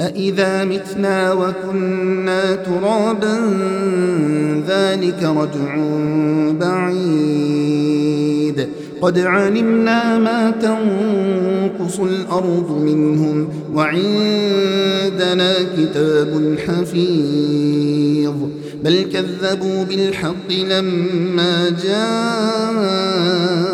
أإذا متنا وكنا ترابا ذلك رجع بعيد قد علمنا ما تنقص الأرض منهم وعندنا كتاب حفيظ بل كذبوا بالحق لما جاءهم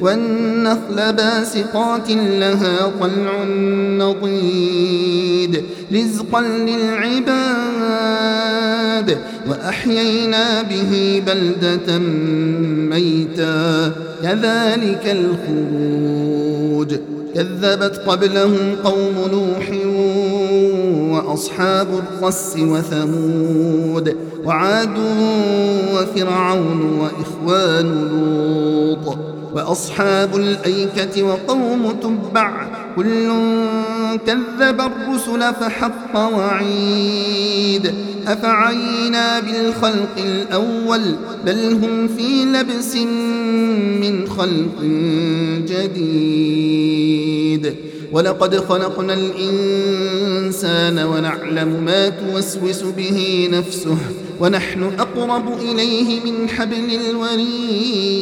والنخل باسقات لها طلع نضيد رزقا للعباد وأحيينا به بلدة ميتا كذلك الخروج كذبت قبلهم قوم نوح وأصحاب الرس وثمود وعاد وفرعون وإخوان لوط وأصحاب الأيكة وقوم تبع كل كذب الرسل فحق وعيد أفعينا بالخلق الأول بل هم في لبس من خلق جديد ولقد خلقنا الإنسان ونعلم ما توسوس به نفسه ونحن أقرب إليه من حبل الوريد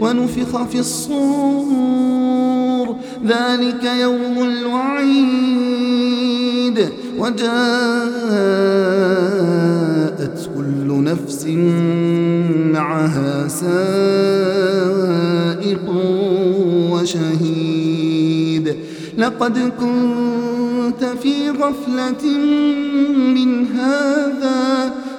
ونفخ في الصور. ذلك يوم الوعيد. وجاءت كل نفس معها سائق وشهيد. لقد كنت في غفلة من هذا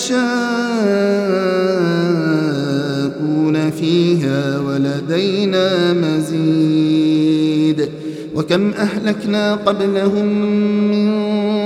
يشاءون فيها ولدينا مزيد. وكم أهلكنا قبلهم من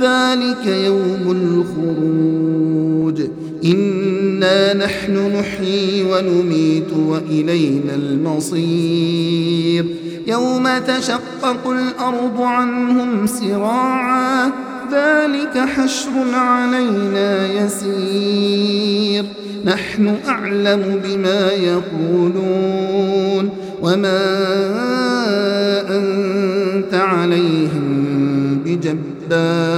ذلك يوم الخروج. إنا نحن نحيي ونميت وإلينا المصير. يوم تشقق الأرض عنهم سراعا ذلك حشر علينا يسير. نحن أعلم بما يقولون. وما أنت عليهم بجبار.